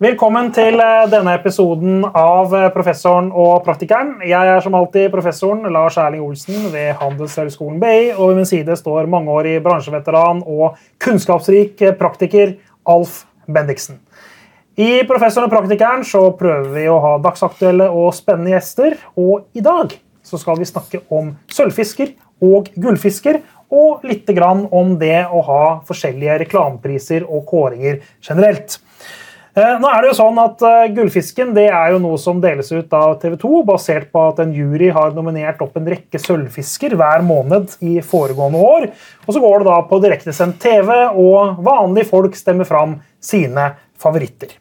Velkommen til eh, denne episoden av eh, Professoren og praktikeren. Jeg er som alltid professoren Lars Erling Olsen ved Handelshøyskolen BI, og ved min side står mangeårig bransjeveteran og kunnskapsrik praktiker Alf Bendiksen. I Professoren og praktikeren så prøver vi å ha dagsaktuelle og spennende gjester, og i dag så skal vi snakke om sølvfisker og gullfisker, og litt om det å ha forskjellige reklamepriser og kåringer generelt. Eh, nå er det jo sånn at uh, Gullfisken det er jo noe som deles ut av TV 2, basert på at en jury har nominert opp en rekke sølvfisker hver måned i foregående år. Og Så går det da på direktesendt TV, og vanlige folk stemmer fram sine favoritter.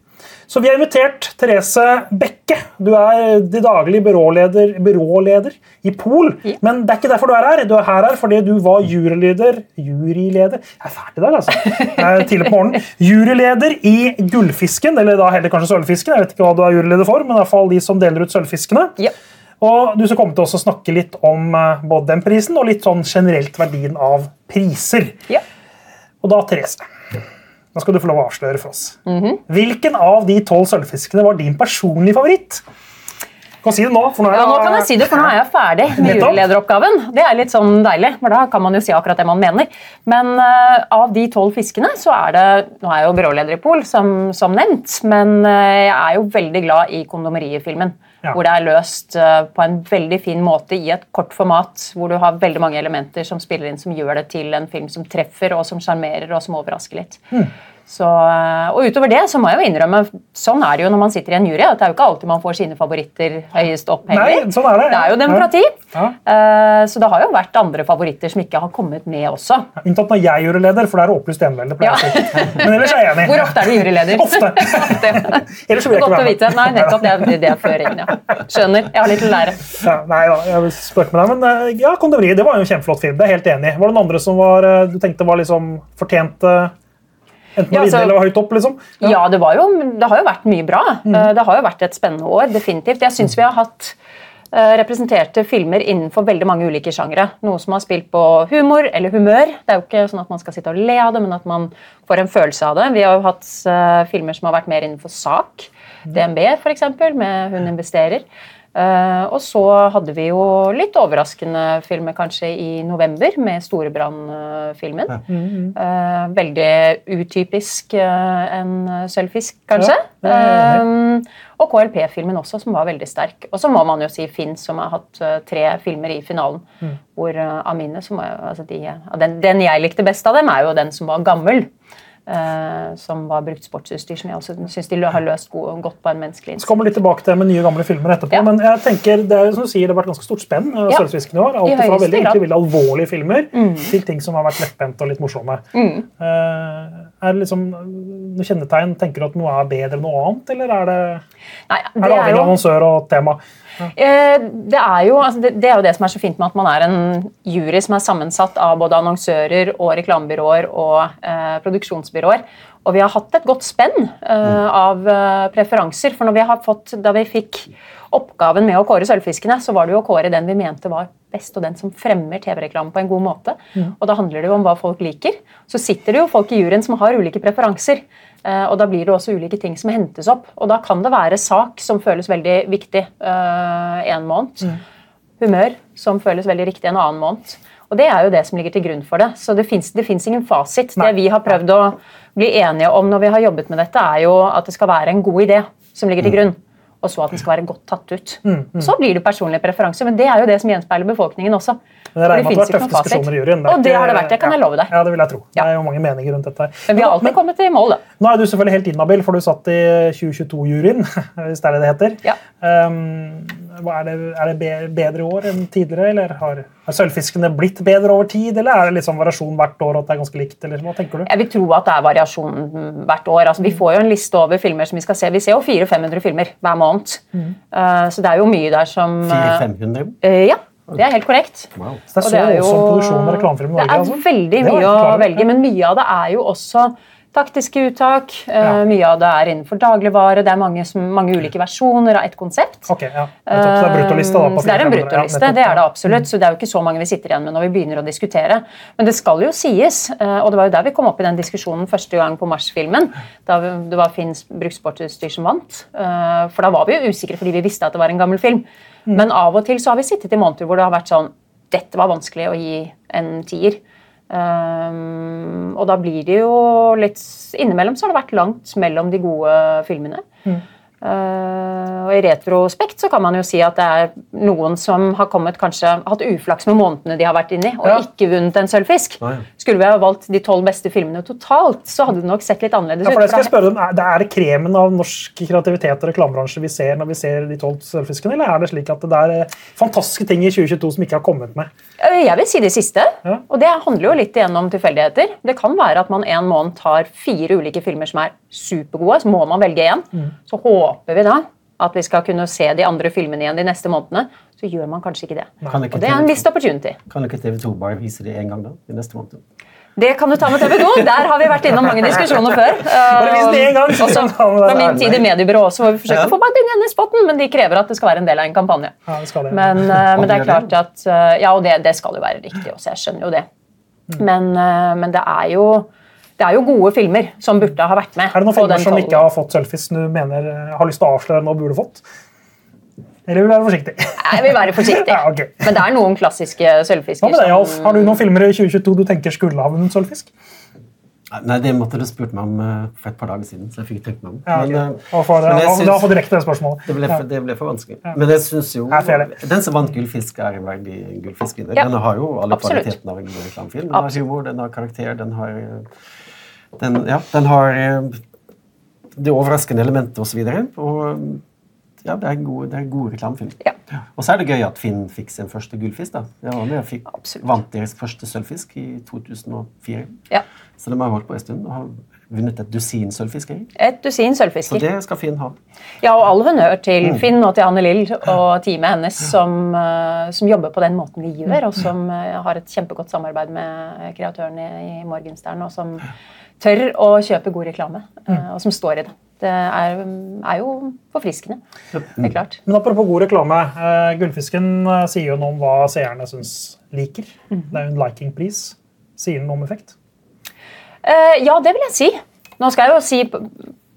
Så vi har invitert Therese Bekke. Du er de daglig byråleder, byråleder i Pol. Ja. Men det er ikke derfor du er her. Du er her, her fordi du var juryleder Juryleder Jeg er fæl i dag, altså. Tidlig på morgenen. Juryleder i Gullfisken, eller da heller kanskje Sølvfisken. Jeg vet ikke hva du er juryleder for, men i hvert fall de som deler ut sølvfiskene. Ja. Og du skal komme til å snakke litt om eh, både den prisen og litt sånn generelt verdien av priser. Ja. Og da, Therese nå skal du få lov å avsløre for oss. Mm -hmm. Hvilken av de tolv sølvfiskene var din personlige favoritt? Du kan si det nå. for Nå, ja, nå kan jeg si det, for nå er jeg ferdig med jurylederoppgaven. Det er litt sånn deilig, for da kan man jo si akkurat det man mener. Men uh, av de tolv fiskene så er det Nå er jeg jo byråleder i Pol, som, som nevnt, men uh, jeg er jo veldig glad i kondomeriefilmen. Ja. Hvor det er løst uh, på en veldig fin måte i et kort format, hvor du har veldig mange elementer som spiller inn, som gjør det til en film som treffer og som sjarmerer og som overrasker litt. Mm. Så, eh, og utover det så må jeg jo innrømme, sånn er det jo når man sitter i en jury. at Det er jo ikke alltid man får sine favoritter høyest opp. Nei, sånn er det. det er jo demokrati. Ja. Uh, så det har jo vært andre favoritter som ikke har kommet med også. Ja, unntatt når jeg er juryleder, for det er opplyst enevelde. Ja. Men ellers er jeg enig. Hvor ofte er du juryleder? Ofte. ellers vil jeg ikke være med. Nei, nettopp. Det er, det er inn, ja. Skjønner. Jeg har litt å lære. Ja, nei da, jeg spøker med deg. Men eh, ja, Kondomeri det var jo en kjempeflott film. Det er helt enig. Var det noen andre som var, du tenkte var liksom fortjente Enten ja, altså, eller høyt opp, liksom? Ja, ja det, jo, det, har jo vært mye bra. Mm. Eh, det har jo vært et spennende år, definitivt. Jeg syns vi har hatt uh, representerte filmer innenfor veldig mange ulike sjangere. Noe som har spilt på humor eller humør. Det er jo ikke sånn at man skal sitte og le av det, men at man får en følelse av det. Vi har jo hatt uh, filmer som har vært mer innenfor sak. Mm. DNB, f.eks., med Hun investerer. Uh, og så hadde vi jo litt overraskende filmer kanskje i november, med Storebrand-filmen. Ja. Mm -hmm. veldig utypisk uh, en sølvfisk, kanskje. Ja. og KLP-filmen også, som var veldig sterk. Og så må man jo si Finn, som har hatt tre filmer i finalen. Mm. Hvor Amine, som var, altså de, den, den jeg likte best av dem, er jo den som var gammel. Uh, som var brukt sportsutstyr, som jeg også syns de har løst god, godt på en menneskelig innsats. Så kommer litt tilbake til med nye gamle filmer etterpå, ja. men jeg tenker, det er som du sier, det har vært ganske stort spenn. Uh, ja. i år. Alt fra veldig, egentlig, veldig alvorlige filmer mm. til ting som har vært lettbente og litt morsomme. Mm. Uh, er det liksom noe kjennetegn? Tenker du at noe er bedre enn noe annet, eller er det, Nei, det er det avhengig av annonsør og tema? Eh, det er, jo, altså det, det er, jo, det, som er så fint med at man er en jury som er sammensatt av både annonsører og reklamebyråer og eh, produksjonsbyråer. Og vi har hatt et godt spenn eh, av eh, preferanser. For vi fått, da vi fikk oppgaven med å kåre Sølvfiskene, så var det jo å kåre den vi mente var best, og den som fremmer TV-reklame på en god måte. Mm. Og da handler det jo om hva folk liker. Så sitter det jo folk i juryen som har ulike preferanser. Eh, og da blir det også ulike ting som hentes opp. Og da kan det være sak som føles veldig viktig uh, en måned. Mm. Humør som føles veldig riktig en annen måned. Og det er jo det som ligger til grunn for det. Så det fins ingen fasit. Nei. Det vi har prøvd å bli enige om når vi har jobbet med dette, er jo at det skal være en god idé som ligger til mm. grunn. Og så at den skal være godt tatt ut. Mm. Så blir det personlige preferanser, men det er jo det som gjenspeiler befolkningen også. Men jeg regner med at det har vært tøffe diskusjoner i juryen. Og det har det vært, det kan jeg love deg. Ja, Det vil jeg tro. Det er jo mange meninger rundt dette. Men vi har alltid men, kommet i mål, da. Nå er du selvfølgelig helt inhabil, for du satt i 2022-juryen, hvis det er det det heter. Ja. Um, er, det, er, det, bedre i år enn tidligere, eller har, har sølvfiskene blitt bedre over tid, eller er det litt sånn variasjon hvert år? at det er ganske likt, eller hva tenker du? Jeg vil tro at det er variasjon hvert år. Altså, vi får jo en liste over filmer som vi skal se. Vi ser jo 400-500 filmer hver måned. Mm. Uh, så det er jo mye der som 400-500? Uh, eh, ja. Det er helt korrekt. Wow. Så det er så voldsom produksjon med reklamefilm i Norge? Det er altså? veldig mye å velge, men mye av det er jo også taktiske uttak. eh, Ja. Mye av det er innenfor dagligvare. Det er mange, som, mange ulike versjoner av ett konsept. Ok, ja. Nettopp, så det er bruttoliste da, Um, så det er en 400-500. Ja, bruttoliste, det er det absolutt. Så det er jo ikke så mange vi sitter igjen med når vi begynner å diskutere. Men det skal jo sies, eh, og det var jo der vi kom opp i den diskusjonen første gang på Mars-filmen, da det var Finns brukssportutstyr som vant. Eh, For da var vi jo usikre fordi vi visste at det var en gammel film. Mm. Men av og til så har vi sittet i måneder hvor det har vært sånn Dette var vanskelig å gi en tier. Um, og da blir det jo litt Innimellom så har det vært langt mellom de gode filmene. Uh, og I retrospekt så kan man jo si at det er noen som har kommet kanskje hatt uflaks med månedene de har vært inni, og Ja. ikke vunnet en sølvfisk. Nei. Skulle vi ha valgt de tolv beste filmene totalt, så hadde det nok sett litt annerledes Ja, ut. spørre er- det Er det kremen av norsk kreativitet og reklamebransje vi ser når vi ser de tolv sølvfiskene, eller er det slik at det er eh, fantastiske ting i 2022 som ikke har kommet med? Eh, Jeg vil si det siste. Ja. Og det handler jo litt igjen om tilfeldigheter. Det kan være at man en måned tar fire ulike filmer som er supergode, så må man velge én. Mm. Så håper vi da at vi skal kunne se de andre filmene igjen de neste månedene. Så gjør man kanskje ikke det. Kan ikke Og det er en missed opportunity. Kan ikke TV 2 bare vise det én gang da, i neste måned? Det kan du ta med TV 2. Der har vi vært innom mange diskusjoner før. Gang, Også fra min tid i mediebyrå også, hvor vi forsøkte å få meg inn i spotten, men de krever at det skal være en del av en kampanje. Ja, det skal det. Men, eh, men det er klart at eh, Ja, og det, det skal jo være riktig også, jeg skjønner jo det. Mm. Men, eh, men det er jo det er jo gode filmer som burde ha vært med. Er det noen filmer som ikke har fått selfies du mener har lyst til å avsløre nå burde fått? Eller vil du være forsiktig? Jeg vil være forsiktig. Ja, okay. Men det er noen klassiske Hva sølvfisker med deg, Alf? Har du noen filmer i 2022 du tenker skulle ha vunnet sølvfisk? Nei, det måtte du spurt meg om eh, for et par dager siden. så jeg fikk tenkt meg om. Ja, okay. Men, eh, for, men jeg og syns- Du direkte det spørsmålet. det ble, for, det ble for vanskelig. Men jeg syns jo. Den som vant Gullfisk, er en verdig gullfiskvinner. Ja. Den har jo alle Absolutt. kvalitetene av en god reklamefilm. Den har humor, den har karakter, den har eh, den, Ja, den har det overraskende elementet osv. Og, så og ja, det er en god, det er reklamefilm. Ja. Og så er det gøy at Finn fikk sin første gullfisk. da. Det var med fikk, vant deres første sølvfisk i 2004. Ja. Så de har holdt på en stund og har vunnet et dusin sølvfisker. Et dusin Så det skal Finn ha. Ja, og all honnør til Mm. Finn og til Anne Lill og teamet hennes som, eh, som jobber på den måten vi gjør, og som eh, har et kjempegodt samarbeid med kreatøren i, Morgenstern, og som tør å kjøpe god reklame, eh, og som står i det. Det er, er jo forfriskende. Det er klart. Men apropos god reklame. eh, Gullfisken eh, sier jo noe om hva seerne syns liker. Det er jo en liking please. Sier den noe om effekt? Eh, ja, det vil jeg si. Nå skal jeg jo si,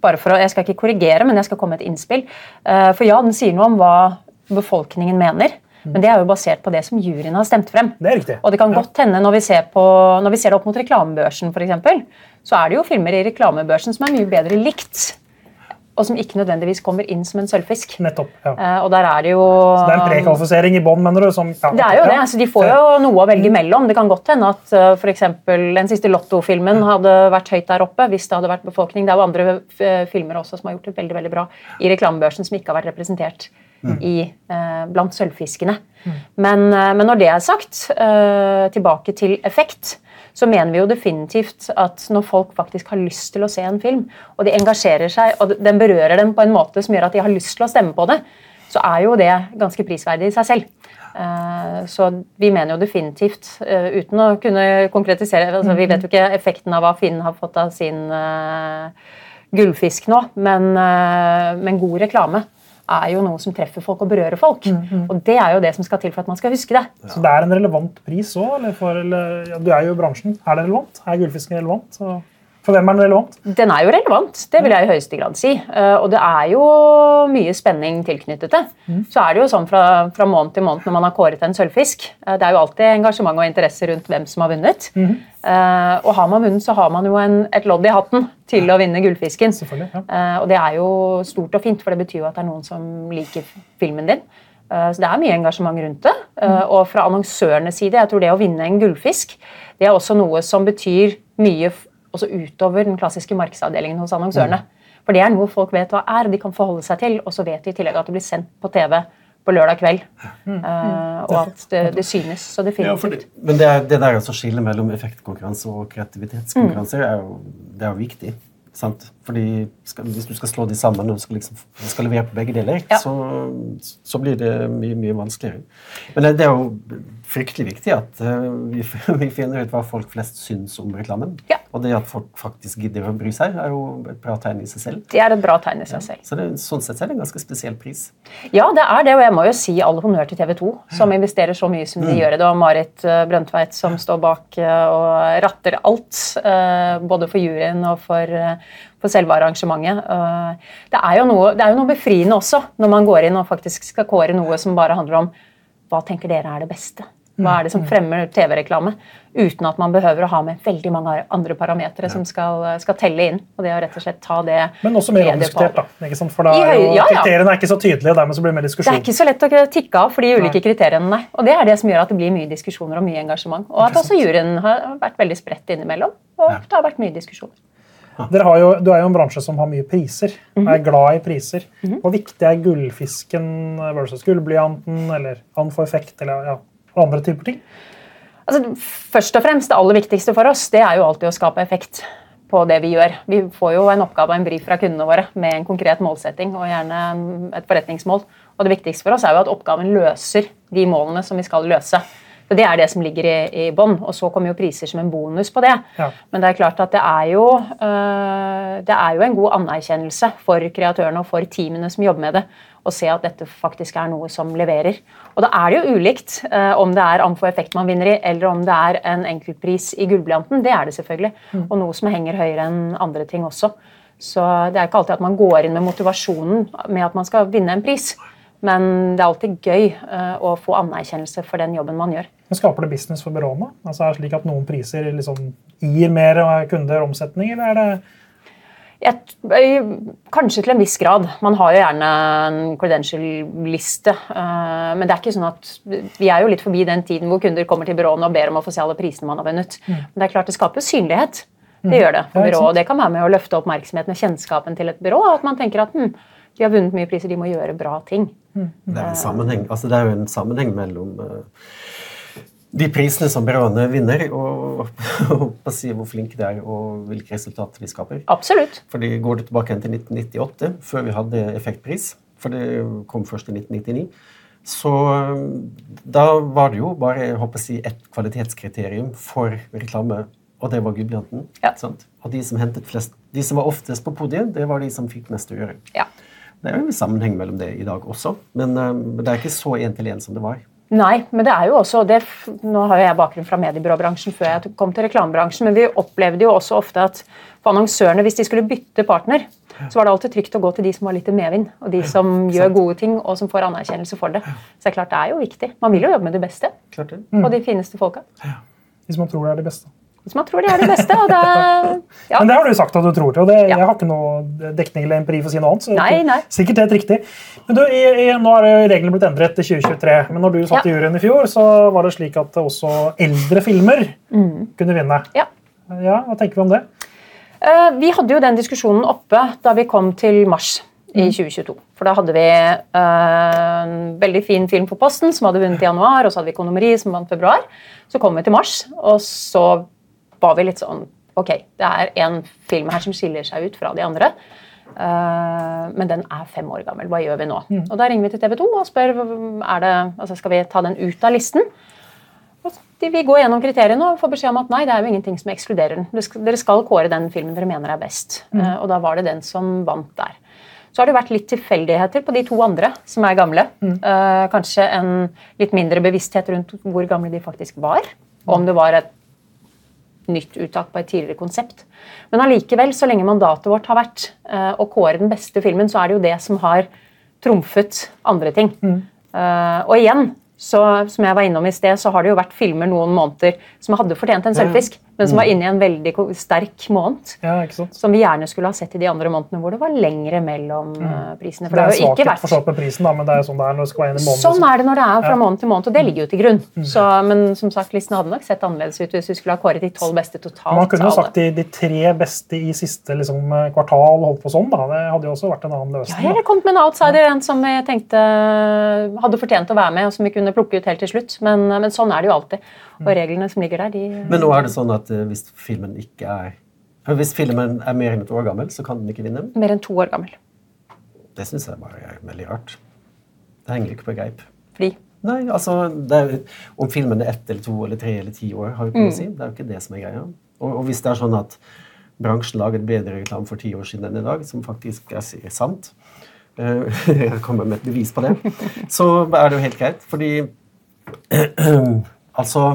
bare for å, jeg skal ikke korrigere, men jeg skal komme med et innspill. For ja, den sier noe om hva befolkningen mener. Men det er jo basert på det som juryen har stemt frem. Det er riktig. Og det kan godt hende når vi ser, på, når vi ser det opp mot reklamebørsen, eksempel, så er det jo filmer i reklamebørsen som er mye bedre likt. Og som ikke nødvendigvis kommer inn som en sølvfisk. Nettopp. ja. Uh, og der er det jo Så Det er en prekvalifisering i bånn, mener du? Som, ja, det er jo det, ja. altså De får jo noe å velge mellom. Det kan godt hende at uh, for eksempel den siste Lotto-filmen hadde vært høyt der oppe. hvis Det hadde vært befolkning. Det er jo andre eh, filmer også som har gjort det veldig veldig bra i reklamebørsen, som ikke har vært representert i, uh, blant sølvfiskene. Men, eh, men når det er sagt, eh, tilbake til effekt, så mener vi jo definitivt at når folk faktisk har lyst til å se en film, og de engasjerer seg, og den berører dem på en måte som gjør at de har lyst til å stemme på det, så er jo det ganske prisverdig i seg selv. Eh, Så vi mener jo definitivt, eh, uten å kunne konkretisere altså Vi vet jo ikke effekten av hva Finn har fått av sin eh, gullfisk nå, men, men god reklame er jo noe som treffer folk og berører folk. Og det er jo det som skal til for at man skal huske det. Så det er en relevant pris òg? Eller for, eller, ja, du er jo i bransjen. Er det relevant? Er gullfisken relevant? Så, for hvem er den relevant? Den er jo relevant, det vil jeg i høyeste grad si. Eh, Og det er jo mye spenning tilknyttet det. Så er det jo sånn fra, fra måned til måned når man har kåret en sølvfisk. eh, Det er jo alltid engasjement og interesse rundt hvem som har vunnet. Eh, Og har man vunnet, så har man jo en, et lodd i hatten til å vinne gullfisken. Ja. Og det er jo stort og fint, for det betyr jo at det er noen som liker filmen din. Så det er mye engasjement rundt det. Eh, Og fra annonsørenes side, jeg tror det å vinne en gullfisk, det er også noe som betyr mye også utover den klassiske markedsavdelingen hos annonsørene. For det er noe folk vet hva er, de kan forholde seg til, og så vet de i tillegg at det blir sendt på TV på lørdag kveld. Eh, og at det, det synes så definitivt. Men det, er, det der å skille mellom effektkonkurranse og kreativitetskonkurranse er, jo, det er jo viktig. Sant? Fordi skal, Hvis du skal slå de sammen og skal, liksom, skal levere på begge deler, Ja. så, så blir det mye mye vanskeligere. Men det, det er jo fryktelig viktig at uh, vi, vi finner ut hva folk flest syns om reklamen. Ja. Og det at folk faktisk gidder å bry seg, er jo et bra tegn i seg selv. Det er et bra tegn i seg selv. Så det, sånn sett er det en ganske spesiell pris. Ja, det er det, og jeg må jo si all honnør til TV 2, som investerer så mye som de gjør i det. Og Marit eh, Brøndtveit som står bak eh, og ratter alt, uh, både for juryen og for, eh, for selve arrangementet. Eh, Det er, jo noe, det er jo noe befriende også, når man går inn og faktisk skal kåre noe som bare handler om hva tenker dere er det beste? Hva er det som fremmer TV-reklame? Uten at man behøver å ha med veldig mange andre parametere som skal, skal telle inn. Og det å rett og slett ta det Men også mer omdiskutert, da. Ikke sant? For da er jo, ja, ja. kriteriene er ikke så tydelige, og dermed så blir det mer diskusjon. Det er ikke så lett å tikke av for de ulike kriteriene, nei. Og det er det som gjør at det blir mye diskusjoner og mye engasjement. Og at også juryen har vært veldig spredt innimellom. Og det har vært mye diskusjoner. Jo, du er jo en bransje som har mye priser. Mhm. Er glad i priser. Hvor viktig er gullfisken versus gullblyanten eller han får effekt eller ja, andre typer ting? Altså, først og fremst, Det aller viktigste for oss det er jo alltid å skape effekt på det vi gjør. Vi får jo en oppgave og en brief fra kundene våre med en konkret målsetting og gjerne et forretningsmål. Og Det viktigste for oss er jo at oppgaven løser de målene som vi skal løse. Så Det er det som ligger i, i bånn. Og så kommer jo priser som en bonus på det. Ja. Men det er klart at det er jo, øh, det er jo en god anerkjennelse for kreatørene og for teamene som jobber med det, å se at dette faktisk er noe som leverer. Og da er det jo ulikt øh, om det er Amfo Effekt man vinner i, eller om det er en enkeltpris i Gullblyanten. Det er det selvfølgelig. Og noe som henger høyere enn andre ting også. Så det er ikke alltid at man går inn med motivasjonen med at man skal vinne en pris. Men det er alltid gøy øh, å få anerkjennelse for den jobben man gjør. Men Skaper det business for byråene? Altså er det slik at noen priser liksom gir mer kunder omsetning, eller er det eh, kanskje til en viss grad. Man har jo gjerne en credential-liste. eh, men det er ikke sånn at vi er jo litt forbi den tiden hvor kunder kommer til byråene og ber om å få se alle prisene man har vunnet. Men det er klart det skaper synlighet. Det gjør det Mm. for byrået. det kan være med å løfte oppmerksomheten og kjennskapen til et byrå. At man tenker at hm, de har vunnet mye priser, de må gjøre bra ting. Det er, altså det er jo en sammenheng mellom eh, de prisene som byråene vinner, og, og si hvor flinke de er, og hvilke resultater de skaper. Absolutt. Fordi Går du tilbake til 1998, før vi hadde effektpris, for det kom først i 1999, så eh, da var det jo bare håper si, ett kvalitetskriterium for reklame, og det var Gullblyanten. Ja. Og de som flest, de som var oftest på podiet, det var de som fikk mest å gjøre. Ja. Det er jo en sammenheng mellom det i dag også, men eh, det er ikke så én til én som det var. Nei, men det er jo også det, Nå har jo jeg bakgrunn fra mediebyråbransjen før jeg kom til reklamebransjen, men vi opplevde jo også ofte at for annonsørene, hvis de skulle bytte partner, så var det alltid trygt å gå til de som har litt medvind, og de som gjør gode ting, og som får anerkjennelse for det. Så det er klart det er jo viktig. Man vil jo jobbe med det beste Klart det. og de fineste folka. Hvis man tror det er det beste. Hvis man tror de er de beste, og det ja. Men det har du sagt at du tror til, og det, Ja. jeg har ikke noe dekning eller empiri for å si noe annet. Så Nei, nei. Sikkert helt riktig. Men du, i, i, Nå er reglene blitt endret til 2023, men når du satt i juryen i fjor, så var det slik at også eldre filmer kunne vinne. Ja. Ja, Hva tenker vi om det? Uh, Vi hadde jo den diskusjonen oppe da vi kom til mars i 2022. For da hadde vi eh, en veldig fin film på Posten som hadde vunnet i januar, og så hadde vi Kondomeri som vant i februar. Så kom vi til mars, og så var vi litt sånn Ok, det er en film her som skiller seg ut fra de andre. Uh, men den er fem år gammel. Hva gjør vi nå? Og Da ringer vi til TV 2 og spør er det, altså skal vi ta den ut av listen. Og de vil gå gjennom kriteriene og få beskjed om at nei, det er jo ingenting som ekskluderer den. Dere skal, kåre den filmen dere mener er best. Eh, og da var det den som vant der. Så har det vært litt tilfeldigheter på de to andre som er gamle. Eh, kanskje en litt mindre bevissthet rundt hvor gamle de faktisk var. Om det var et nytt uttak på et tidligere konsept. Men allikevel, så lenge mandatet vårt har vært uh, å kåre den beste filmen, så er det jo det som har trumfet andre ting. Eh, og igjen, så, som jeg var innom i sted, så har det jo vært filmer noen måneder som hadde fortjent en sølvfisk, men som var inne i en veldig sterk måned. Ja? Som vi gjerne skulle ha sett i de andre månedene hvor det var lengre mellom mm. prisene. For Det det er jo ikke svakhet for så med prisen, da, men det er jo sånn det er når det skal være inn i måneden. Sånn er det når det er fra Ja. måned til måned, og det ligger jo til grunn. Så, men som sagt, listen hadde nok sett annerledes ut hvis vi skulle ha kåret de tolv beste totalt. Man kunne jo sagt de, de tre beste i siste liksom, kvartal og holdt på sånn. da. Det hadde jo også vært en annen Ja, jeg eller kommet med en outsider, en som jeg tenkte hadde fortjent å være med, og som vi kunne plukke ut helt til slutt. Men, men sånn er det jo alltid. Og reglene som ligger der, de Men nå er det sånn at eh, hvis filmen ikke er Hvis filmen er mer enn et år gammel, så kan den ikke vinne. er mer enn to år gammel. Det syns jeg bare er veldig rart. Det henger ikke på greip. Fordi Nei, altså, er, Om filmen er ett eller to eller tre eller ti år, har jo ikke noe å si. Det er jo ikke det som er greia. Og, og hvis det er sånn at bransjen laget bedre reklame for ti år siden enn i dag, som faktisk er sant, eh, jeg kommer med et bevis på det, så er det jo helt greit. Fordi altså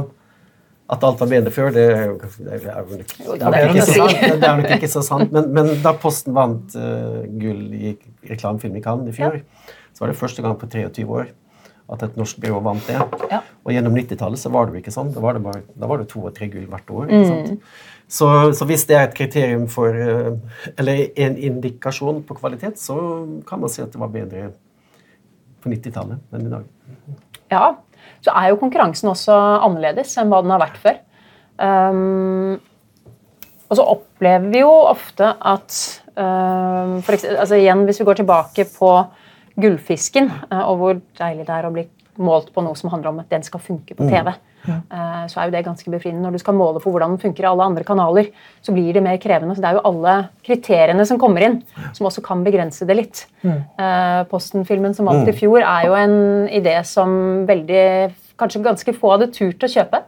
at alt var bedre før, det er jo, det er det er ikke, så sant, det er nok ikke så sant. Men, men da Posten vant uh, gull i reklamefilm i Cannes i fjor, så var det første gang på 23 år at et norsk byrå vant det. Ja. Og gjennom 90-tallet så var det jo ikke sånn. Da var det, bare, da var det to og tre gull hvert år. Mm. Så, så hvis det er et kriterium for eh, Eller en indikasjon på kvalitet, så kan man si at det var bedre på 90-tallet enn i dag. Ja, så er jo konkurransen også annerledes enn hva den har vært før. Um, og så opplever vi jo ofte at um, for eksempel, altså igjen, Hvis vi går tilbake på gullfisken, eh, og hvor deilig det er å bli målt på noe som handler om at den skal funke på TV, eh, så er jo det ganske befriende. Når du skal måle på hvordan den funker i alle andre kanaler, så blir det mer krevende. Så det er jo alle kriteriene som kommer inn, som også kan begrense det litt. Eh, Posten-filmen som vant i fjor, er jo en idé som veldig Kanskje ganske få hadde turt å kjøpe.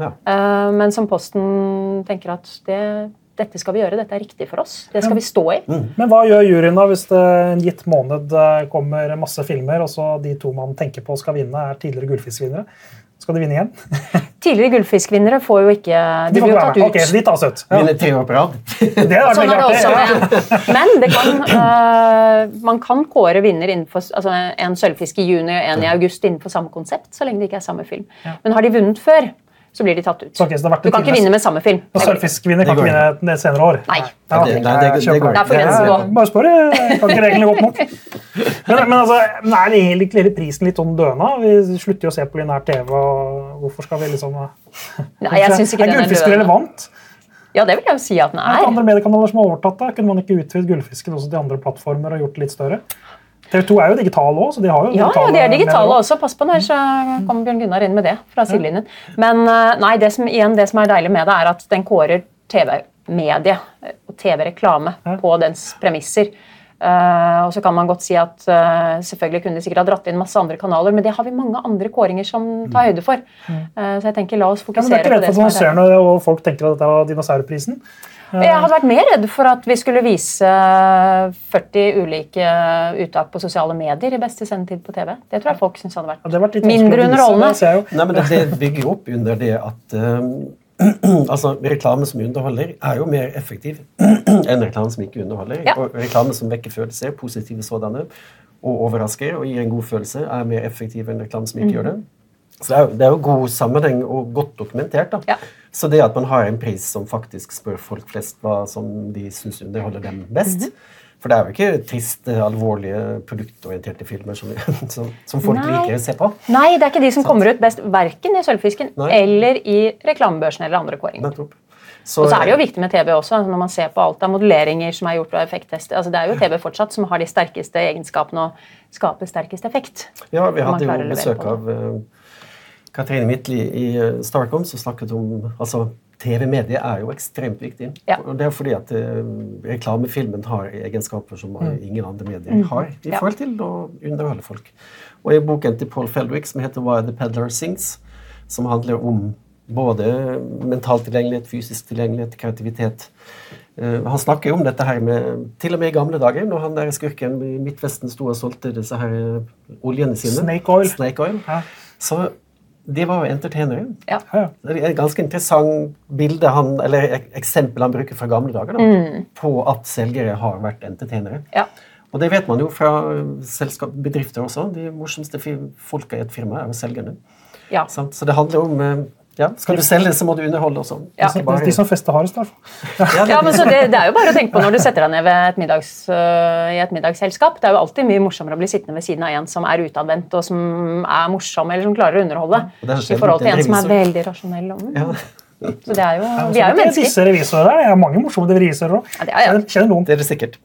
Ja. Eh, men som Posten tenker at det, dette skal vi gjøre, dette er riktig for oss. Det skal vi stå i. Men hva gjør juryen da hvis det en gitt måned eh, kommer masse filmer, og så de to man tenker på skal vinne, er tidligere gullfiskvinnere? Skal de vinne igjen? Tidligere gullfiskvinnere får jo ikke De De får blir jo tatt ut. Ok, så de tas ut. Ja. Vinner tre år på rad. Det er Sånn er det også artig. Men det kan, uh, man kan kåre vinner innenfor altså en sølvfisk i juni og en i august innenfor samme konsept, så lenge det ikke er samme film. Men har de vunnet før, så blir de tatt ut. Så ok, så det har vært Du kan ikke vinne med samme film. Og Sølvfiskvinner kan ikke vinne et senere år? Nei. Ja, det, Nei, det- det- det det. Der får grensen. Bare spør, jeg kan ikke reglene godt nok. Men, men altså, er det hele, prisen litt sånn døende? Vi slutter jo å se på linær TV, og hvorfor skal vi liksom Nei, jeg synes ikke Er den er gullfisker relevant? Ja, det vil jeg jo si at den Er det er. andre mediekanaler som har overtatt det? Kunne man ikke utvidet gullfisken også til andre plattformer og gjort det litt større? TV 2 er jo digitale òg, så de har jo Ja, ja, de er digitale også. Pass på når så kommer Bjørn Gunnar inn med det fra sidelinjen. Men øh, nei, det som, igjen, det som er deilig med det, er at den kårer TV-medie og TV-reklame på dens premisser. Uh, og så kan man godt si at uh, selvfølgelig kunne de sikkert ha dratt inn masse andre kanaler, men det har vi mange andre kåringer som tar høyde for. Uh, så jeg tenker la oss fokusere Ja, men det er ikke redd for at man annonsørene og folk tenker at dette var dinosaurprisen? Jeg hadde vært mer redd for at vi skulle vise 40 ulike uttak på sosiale medier i beste sendetid på TV. Det tror jeg folk syns hadde Ja, vært det vært mindre vise, underholdende. Nei, men det, det bygger opp under det at um, altså, Reklame som underholder, er jo mer effektiv enn reklame som ikke underholder. Ja. Og reklame som vekker følelser, positive sådanne, og overrasker og gir en god følelse, er mer effektiv enn reklame som ikke gjør det. Så det er, jo, det er jo god sammenheng og godt dokumentert. da. Ja. Så det at man har en pris som faktisk spør folk flest hva som de syns underholder dem best For det er jo ikke triste, alvorlige, produktorienterte filmer som, som, som folk Nei. liker å se på. Nei, det er ikke de som kommer ut best verken i Sølvfisken Nei. eller i reklamebørsen eller andre kåringer. Så, Og så er det jo viktig med TV også, når man ser på alt av modelleringer som er gjort og effekttester. Altså, det er jo TV fortsatt som har de sterkeste egenskapene og skaper sterkest effekt. Ja, vi hadde jo besøk av eh, Katrine Midtli i uh, Starcom, som snakket om altså, TV-mediet er jo ekstremt viktig. Ja. Det er fordi at eh, reklamefilmen har egenskaper som eh, ingen andre medier har i Mm. Forhold til å underholde folk. Og i boken til Paul Feldwick som heter Why the Peddler Sings, som handler om både mental tilgjengelighet, fysisk tilgjengelighet, kreativitet. Eh, han snakker jo om dette her med Til og med i gamle dager, når han der skurken i Midtvesten sto og solgte disse her eh, oljene sine. Snake oil. Snake oil. Ja. Så de var jo entertainere. Ja. Det er et ganske interessant bilde han, eller eksempel han bruker fra gamle dager da, Mm. på at selgere har vært entertainere. Ja. Og det vet man jo fra selskap, bedrifter også. De morsomste folka i et firma er jo selgerne. Ja. Så det handler om eh, ja, Skal du selge, så må du underholde også. Ja. Ikke De, de som fester hardest, i hvert fall. Ja, Ja, men så det, det er jo bare å tenke på når du setter deg ned ved et middags, uh, i et middagsselskap. Det er jo alltid mye morsommere å bli sittende ved siden av en som er utadvendt og som er morsom eller som klarer å underholde, er i forhold til en som er veldig rasjonell. Ja. Så det er jo, vi er jo mennesker. Disse revisorer der, Det er mange morsomme revisorer òg. Ja, det jeg. Kjenner, noen. Det er det sikkert.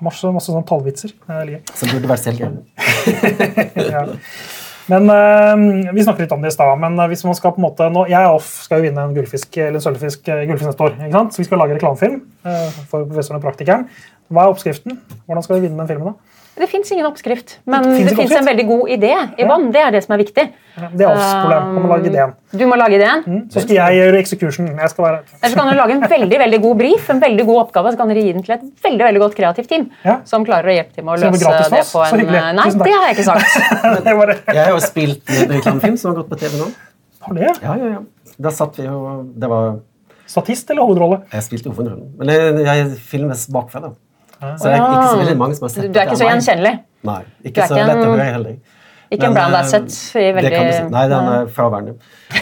Masse, masse sånn tallvitser. Er. Som burde vært selvgjørende ja. Men øh, Vi snakket litt om det i stad, men øh, hvis man skal på en måte nå, Jeg og Off skal jo vinne en gullfisk eller en sølvfisk øh, gullfisk neste år. ikke sant? Så Vi skal lage reklamefilm øh, for professoren og praktikeren. Hva er oppskriften? Hvordan skal vi vinne den filmen? da? Det fins ingen oppskrift, men Det fins en veldig god idé i bånn. Det er det som er viktig. Det er oss problem. Man må lage ideen. Du må lage ideen. Så skal jeg gjøre execution. Jeg skal være Eller så kan du lage en veldig veldig god brief, en veldig god oppgave, så kan dere gi den til et veldig veldig godt kreativt team Ja. som klarer å hjelpe til med å løse det det på en. Nei, det har jeg ikke sagt. det var det. Jeg har jo spilt i en reklamefilm som har gått på TV nå. Har det? Ja, ja, ja. Da satt vi jo Det var Statist eller hovedrolle? Jeg spilte hovedrollen. Men jeg, jeg filmes bakfra, da. Så det er ikke så veldig mange som har sett Du er ikke så det gjenkjennelig. Nei. Ikke så lett å høre heller. Ikke en eh, asset i veldig si. Nei, den er fraværende.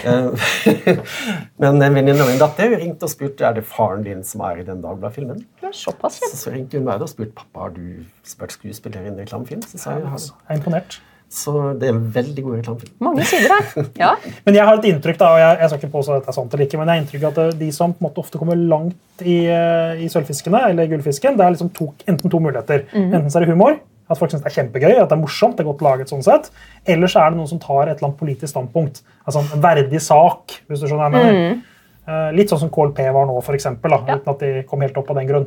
Eh, Men en venninne av min datter ringte og spurte er det faren din som er i den Dagbladet-filmen. Du er såpass kjent. Så, så ringte hun meg og spurte pappa har du spurt skuespiller i en reklamefilm. Så sa jeg ja. Jeg er imponert. Så det er en veldig god reklamefilm. Mange sider her. Ja. Men jeg har et inntrykk da, og jeg, jeg skal ikke påstå at dette er sant eller ikke, men jeg har inntrykk at eh, de som på en måte ofte kommer langt i, eh, i sølvfiskene, eller gullfisken, det er liksom to, enten to muligheter. Enten så er det humor, at folk synes det er kjempegøy, at det er morsomt, det er godt laget sånn sett, eller så er det noen som tar et eller annet politisk standpunkt. Altså en verdig sak, hvis du skjønner hva jeg mener. Mm. litt sånn som KLP var nå, for eksempel, da, uten at de kom helt opp av den grunn.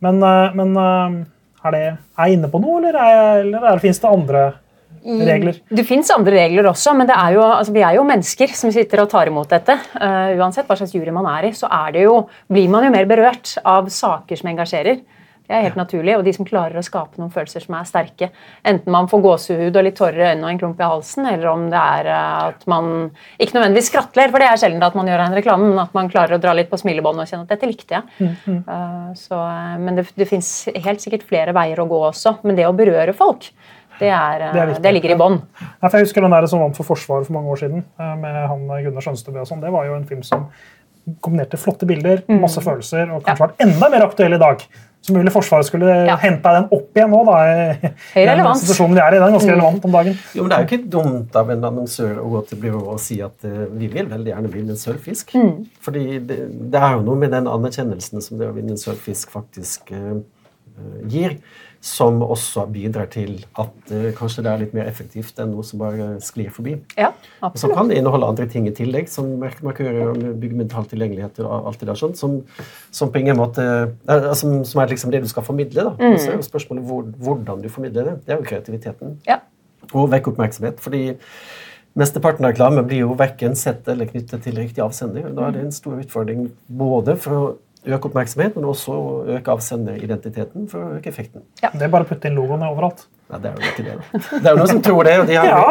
Men, eh, men eh, er, det, er jeg inne på noe, eller, er jeg, eller er det, finnes det andre regler? Det fins andre regler også, men det er jo, altså, vi er jo mennesker som sitter og tar imot dette. Uh, uansett hva slags jury man er i, så er det jo, blir man jo mer berørt av saker som engasjerer. Det er helt naturlig, og de som klarer å skape noen følelser som er sterke. Enten man får gåsehud og litt tårer i øynene og en klump i halsen, eller om det er eh, at man ikke nødvendigvis skratler, for det er sjelden at man gjør en reklame, men at man klarer å dra litt på smilebåndet og kjenne at dette likte jeg. Eh, så, eh, men det, det fins helt sikkert flere veier å gå også, men det å berøre folk, det, er, eh, Det er det ligger i bånn. Ja, jeg husker den der som vant for Forsvaret for mange år siden, eh, med han Gunnar Skjønstebø og sånn. Det var jo en film som kombinerte flotte bilder, masse følelser, og kanskje vært enda mer aktuell i dag. Så mulig Forsvaret skulle Ja. hente den opp igjen nå, da. i den relevans. situasjonen vi er i. Den er ganske relevant om dagen. Jo, men Det er jo ikke dumt av en annonsør å gå til byrået og si at uh, vi vil veldig gjerne med en sølvfisk. Fordi det, det er jo noe med den anerkjennelsen som det å vinne en sølvfisk faktisk eh, eh, gir, som også bidrar til at uh, kanskje det er litt mer effektivt enn noe som bare sklir forbi. Ja, Og så kan det inneholde andre ting i tillegg, som markører og bygge mental tilgjengelighet og alt det der sånn, som, som på ingen måte eh, som, som er liksom det du skal formidle. da. Og så er jo spørsmålet hvor, hvordan du formidler det. Det er jo kreativiteten. Ja. Og vekke oppmerksomhet. fordi Mesteparten av reklame blir jo verken sett eller knyttet til riktig avsender. Da er det en stor utfordring både for å øke oppmerksomhet, men også å øke avsenderidentiteten for å øke effekten. Det er bare å putte inn logoene overalt. Nei, det er jo ikke det. da. Det er jo noen som tror det, og de har, Ja,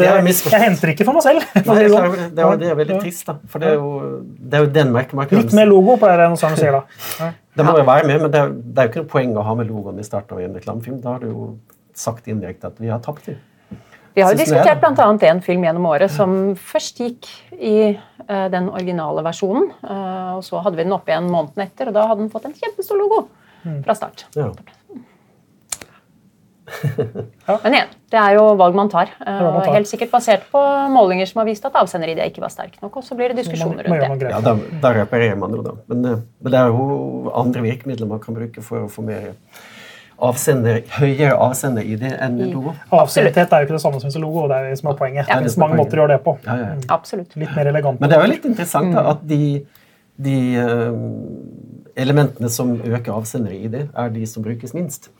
de har eh, misforstått. jeg henter ikke for meg selv. for Nei, det, det er, det, er, det er veldig trist, da. For det er jo, det er jo den merkemarkedet. Litt mer logo, pleier det sånn som sier da. Ja. Det må jo være med, men det er, det er jo ikke noe poeng å ha med logoen i starten av en reklamefilm. Da har du jo sagt indirekte at vi har tapt. vi. Vi har jo diskutert bl.a. en film gjennom året som først gikk i den originale versjonen. eh, og Så hadde vi den oppe igjen måneden etter, og da hadde den fått en kjempestor logo fra start. Ja. Men igjen, det er jo valg man tar. eh, man tar. Helt sikkert basert på målinger som har vist at avsenderidé ikke var sterk nok. Og så blir det diskusjoner rundt det. Ja, da, da reparerer man jo, da. Men, eh, men det er jo andre virkemidler man kan bruke for å få mer avsender, høyere avsender-ID enn logo. Avsendighet er jo ikke det samme som en logo. Det er jo som er poenget. Ja. Det finnes mange måter å gjøre det på. Ja, ja, ja. Absolutt. Litt mer elegant. Men det er jo litt interessant da, at de, de eh, elementene som øker avsender-ID, er de som brukes minst.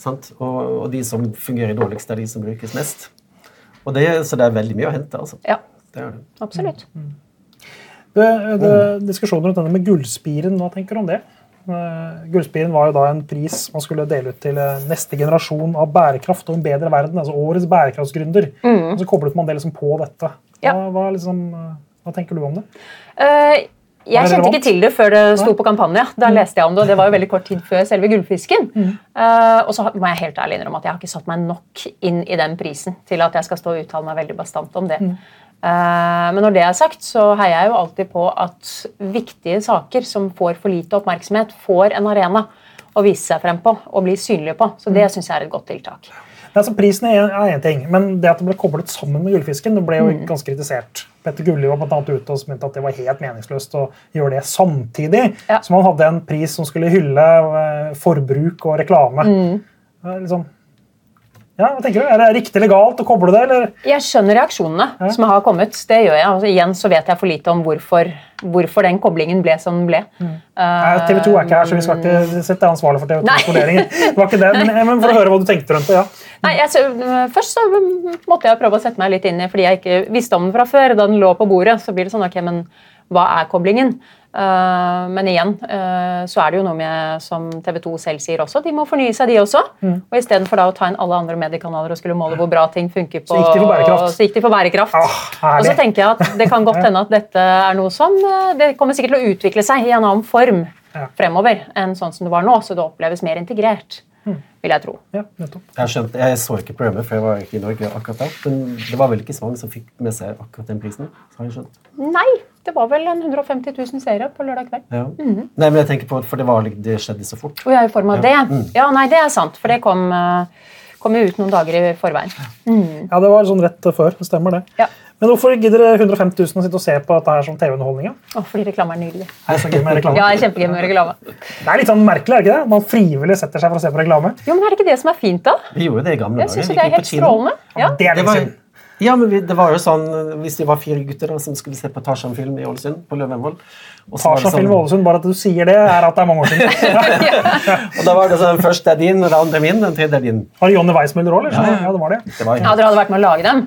Sant? Og, og de som fungerer dårligst, er de som brukes mest. Og det, så det er veldig mye å hente. altså. Ja, Det er det. absolutt. Det, det, diskusjoner rundt denne med gullspiren, hva tenker du om det? Eh, Gullspiren var jo da en pris man skulle dele ut til eh, neste generasjon av bærekraft og en bedre verden. altså Årets bærekraftsgründer. Og så koblet man det liksom på dette. Ja. hva, liksom, eh, hva tenker du om det? Uh, jeg kjente ikke til det før det sto på kampanje. Da leste jeg om det, og det var jo veldig kort tid før selve gullfisken. Eh, og så må jeg helt ærlig innrømme at jeg har ikke satt meg nok inn i den prisen til at jeg skal stå og uttale meg veldig bastant om det. Eh, men når det er sagt, så heier jeg jo alltid på at viktige saker som får for lite oppmerksomhet, får en arena å vise seg frem på og bli synlige på. Så det syns jeg er et godt tiltak. Altså Prisen er én ting, men det at det ble koblet sammen med gullfisken, det ble jo ganske kritisert. Petter Gulli var blant annet ute og mente at det var helt meningsløst å gjøre det samtidig Ja. som man hadde en pris som skulle hylle eh, forbruk og reklame. Mm. er Liksom, Ja, hva tenker du? Er det riktig eller galt å koble det, eller? Jeg skjønner reaksjonene som har kommet. Det gjør jeg. Altså, igjen så vet jeg for lite om hvorfor, hvorfor den koblingen ble som den ble. Nei, TV 2 er ikke her, så vi skal ikke sette ansvarlig for TV 2s vurderinger. Det var ikke det, men, men for å høre hva du tenkte rundt det, ja. Nei, altså, først så måtte jeg prøve å sette meg litt inn i fordi jeg ikke visste om den fra før. Da den lå på bordet, så blir det sånn ok, men hva er koblingen? Eh, men igjen eh, så er det jo noe med, som TV 2 selv sier også, de må fornye seg, de også. Mm. Og istedenfor å ta inn alle andre mediekanaler og skulle måle hvor bra ting funker på Så gikk de for bærekraft. så de for bærekraft. Ah, og så tenker jeg at det kan godt hende at dette er noe som eh, Det kommer sikkert til å utvikle seg i en annen form Ja. fremover enn sånn som det var nå, så det oppleves mer integrert. Vil jeg tro. ja nettopp. Jeg, skjønte, jeg så ikke programmet, for jeg var ikke i Norge akkurat da. Men det var vel ikke så mange som fikk med seg akkurat den prisen? har jeg skjønt. Nei, det var vel en 150 000 seere på lørdag kveld. Ja. Mhm. Nei, men jeg tenker på, For det, var, det skjedde så fort. Å ja, i form av Ja. det. Ja, nei, det er sant, for det kom, eh, kom ut noen dager i forveien. Ja, det var sånn rett før. Det stemmer, det. Ja. Men hvorfor gidder dere 150 000 å sitte og se på dette her som TV-underholdning? ja? Å, fordi reklame er nydelig. Det er så gøy med reklame. Ja, det kjempegøy med reklame. Det er litt sånn merkelig, er det ikke det? Man frivillig setter seg for å se på reklame. Jo, men er det ikke det som er fint, da? Vi gjorde det i gamle Jeg dager. syns Vi det er helt strålende. Ja. Det er Det var, ja, men vi, det var jo sånn Hvis vi var fire gutter da, som skulle se på Tarzan-film i Ålesund, på Løvenvoll og så var det Tarzan-film sånn, Ålesund, bare at du sier det, er at det er mange år siden. og da var det sånn Først er din, det andre min, den tredje er din. Var det Jonny Weissmuller òg, eller? Ja, ja. Det var det. Det var Ja, Dere hadde vært med å lage dem?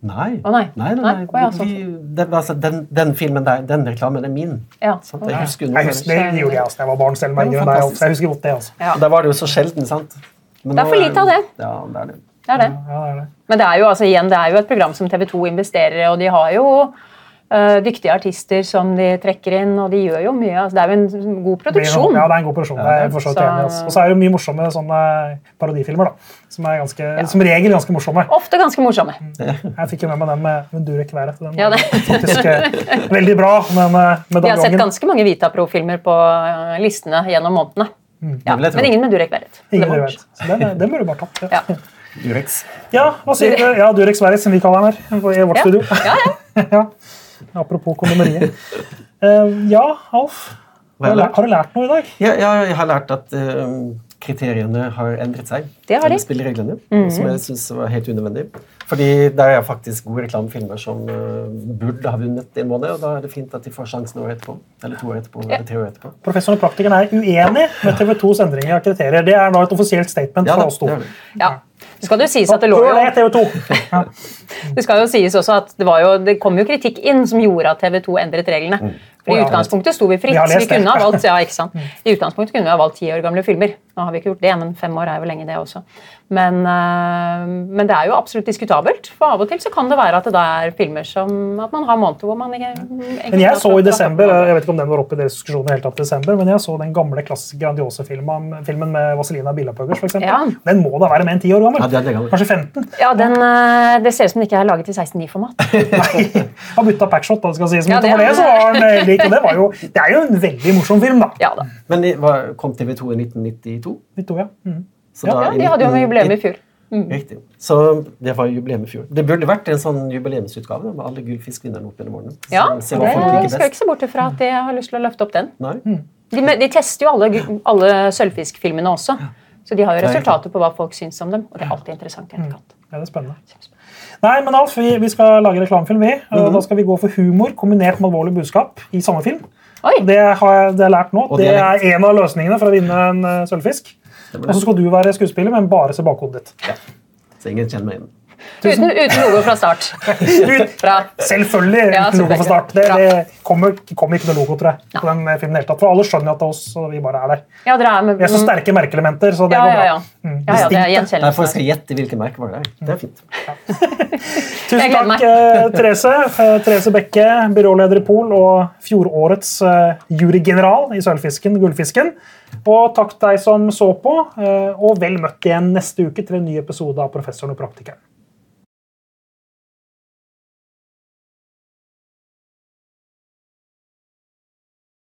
Nei. Oh, nei. nei, nei, Nei, nei. ja, sånn. Vi, den, altså, den, den filmen der, den reklamen er min. Ja. Sant? Jeg husker Jeg husker, det gjorde jeg også da jeg var barn selv. meg, altså. Jeg husker godt det. altså. ja. Da var det jo så sjelden, sant? Men Det er for lite av det. Ja, det er det. Det er det. Ja, det er det. Men det er jo altså, igjen, det er jo et program som TV 2 investerer i, og de har jo dyktige artister som de trekker inn, og de gjør jo mye. Altså, det er jo en god produksjon. Ja, det er en god produksjon. det er så enig altså. Og så er det mye morsomme sånne parodifilmer, da. Som er ganske, som regel ganske morsomme. Ofte ganske morsomme. Jeg fikk jo med meg den med, med Durek Været. Den Ja, det- faktisk eh, veldig bra. Men eh, med Vi har sett ganske mange Vitapro-filmer på eh, listene gjennom månedene. Ja, jeg tro. men ingen med Durek Været. Ingen dere bort. den, eh, den burde du bare tatt. Ja. Ja. Durex. ja, hva sier du? Ja, Durex Sverre, som vi kaller han her i vårt Ja. studio. Ja, ja. ja. Apropos kondomeriet. Uh, ja, Alf. Har har du, lært, har du lært noe i dag? Ja, ja, jeg har lært at uh, kriteriene har endret seg. Det har de. Spillereglene, Som jeg syns var helt unødvendig. Fordi det er faktisk gode reklamefilmer som uh, burde ha vunnet en måned, og da er det fint at de får sjansen året etterpå. Eller to år etterpå. Eller tre år etterpå. Professoren og praktikeren er uenig med TV 2s endringer av kriterier. Det er da et offisielt statement Ja, fra oss to. ja. Det skal du sies at det lå jo det, TV 2! Ja. Det skal jo sies også at det, var jo, det kom jo kritikk inn som gjorde at TV 2 endret reglene. For I utgangspunktet sto vi fritt. Vi Vi kunne ha valgt, ja, ikke sant? I utgangspunktet kunne vi ha valgt ti år gamle filmer. Nå har vi ikke gjort det, men fem år er jo lenge, det også. Men, øh, men det er jo absolutt diskutabelt. For av og til så kan det være at det da er filmer som at man har måneder hvor man ikke Men jeg så i desember jeg vet ikke om den var oppe i deres diskusjon helt opp i desember, men jeg så den gamle klassiske Grandiose-filmen filmen med Vazelina Billapuggers. For eksempel. Ja. Den må da være mer enn ti år gammel? Ja. Kanskje 15? Ja, den, øh, Det ser ut som den ikke er laget i 16.9-format. Nei, har bytta packshot, da, skal sies. Men Ja, det- det så var den eh, lik. Og det, var jo, det er jo en veldig morsom film, da. Ja da. Men det var, kom TV 2 i 1992? Victoria. Mm. Så Ja, da Ja, de hadde jo med jubileum i fjor. Riktig. Så det var jubileum i fjor. Det burde vært en sånn jubileumsutgave med alle gullfiskvinnerne opp gjennom årene. Ja, så, det skal best. ikke se bort ifra at de har lyst til å løfte opp den. Nei? De, de tester jo alle, alle sølvfiskfilmene også. Så de har jo er resultater på hva folk syns om dem. Og det er alltid interessant i etterkant. Ja, det er spennende. Nei, men Alf, vi, vi skal lage reklamefilm, vi. og Mhm. Da skal vi gå for humor kombinert med alvorlig budskap i samme film. Oi! Det har jeg, det har lært nå. Og Det er en av løsningene for å vinne en eh, sølvfisk. Og så skal du være skuespiller, men bare se bakhodet ditt. Ja. Så ingen kjenner meg igjen. Uten, uten logo fra start. Ut. Bra. Selvfølgelig Ja, uten logo fra start. Det, det kommer, kommer ikke noe logo, tror jeg. på den eh, filmen Helt tatt. For alle skjønner jo at det er oss, og vi bare er der. Ja, dere er med Vi er så sterke merkeelementer, så det Ja, går bra. ja. Mm, ja, ja det er gjenkjennelse. skal gjette hvilke merker det er. Det er fint. Tusen Jeg takk, eh, Therese. Eh, Therese Bekke, byråleder i Pol, og fjorårets jurygeneral i Sølvfisken, Gullfisken. Og takk til deg som så på, og vel møtt igjen neste uke til en ny episode av Professoren og praktikeren.